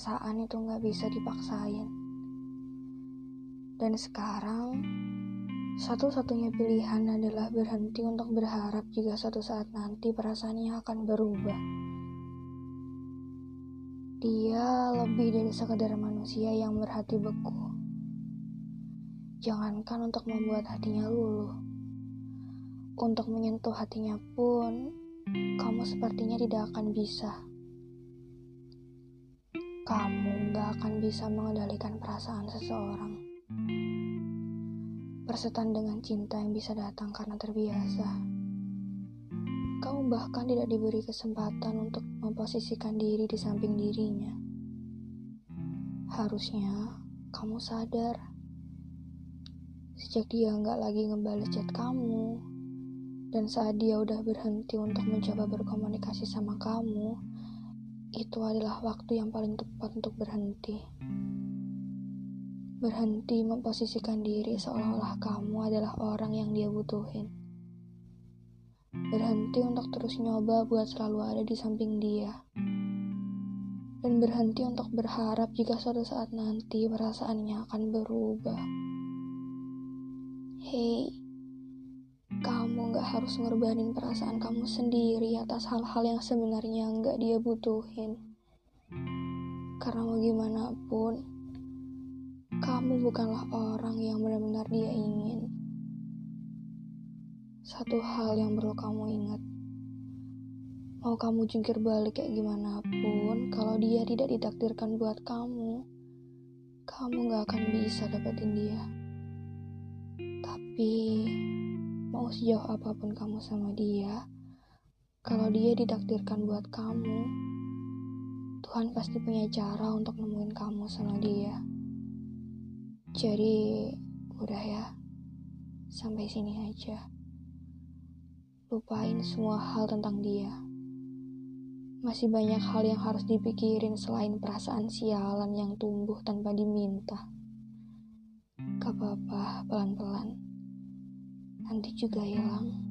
perasaan itu nggak bisa dipaksain. Dan sekarang, satu-satunya pilihan adalah berhenti untuk berharap jika suatu saat nanti perasaannya akan berubah. Dia lebih dari sekadar manusia yang berhati beku. Jangankan untuk membuat hatinya luluh. Untuk menyentuh hatinya pun, kamu sepertinya tidak akan bisa. Kamu gak akan bisa mengendalikan perasaan seseorang. Persetan dengan cinta yang bisa datang karena terbiasa. Kamu bahkan tidak diberi kesempatan untuk memposisikan diri di samping dirinya. Harusnya kamu sadar. Sejak dia nggak lagi ngebales chat kamu, dan saat dia udah berhenti untuk mencoba berkomunikasi sama kamu, itu adalah waktu yang paling tepat untuk berhenti. Berhenti memposisikan diri seolah-olah kamu adalah orang yang dia butuhin. Berhenti untuk terus nyoba buat selalu ada di samping dia. Dan berhenti untuk berharap jika suatu saat nanti perasaannya akan berubah. Hei, harus ngorbanin perasaan kamu sendiri atas hal-hal yang sebenarnya gak dia butuhin. Karena mau gimana pun, kamu bukanlah orang yang benar-benar dia ingin. Satu hal yang perlu kamu ingat, mau kamu jungkir balik kayak gimana pun, kalau dia tidak ditakdirkan buat kamu, kamu gak akan bisa dapetin dia. Tapi, Mau sejauh apa pun kamu sama dia, kalau dia ditakdirkan buat kamu, Tuhan pasti punya cara untuk nemuin kamu sama dia. Jadi, udah ya, sampai sini aja. Lupain semua hal tentang dia. Masih banyak hal yang harus dipikirin selain perasaan sialan yang tumbuh tanpa diminta. Gak apa-apa, pelan-pelan nanti juga hilang.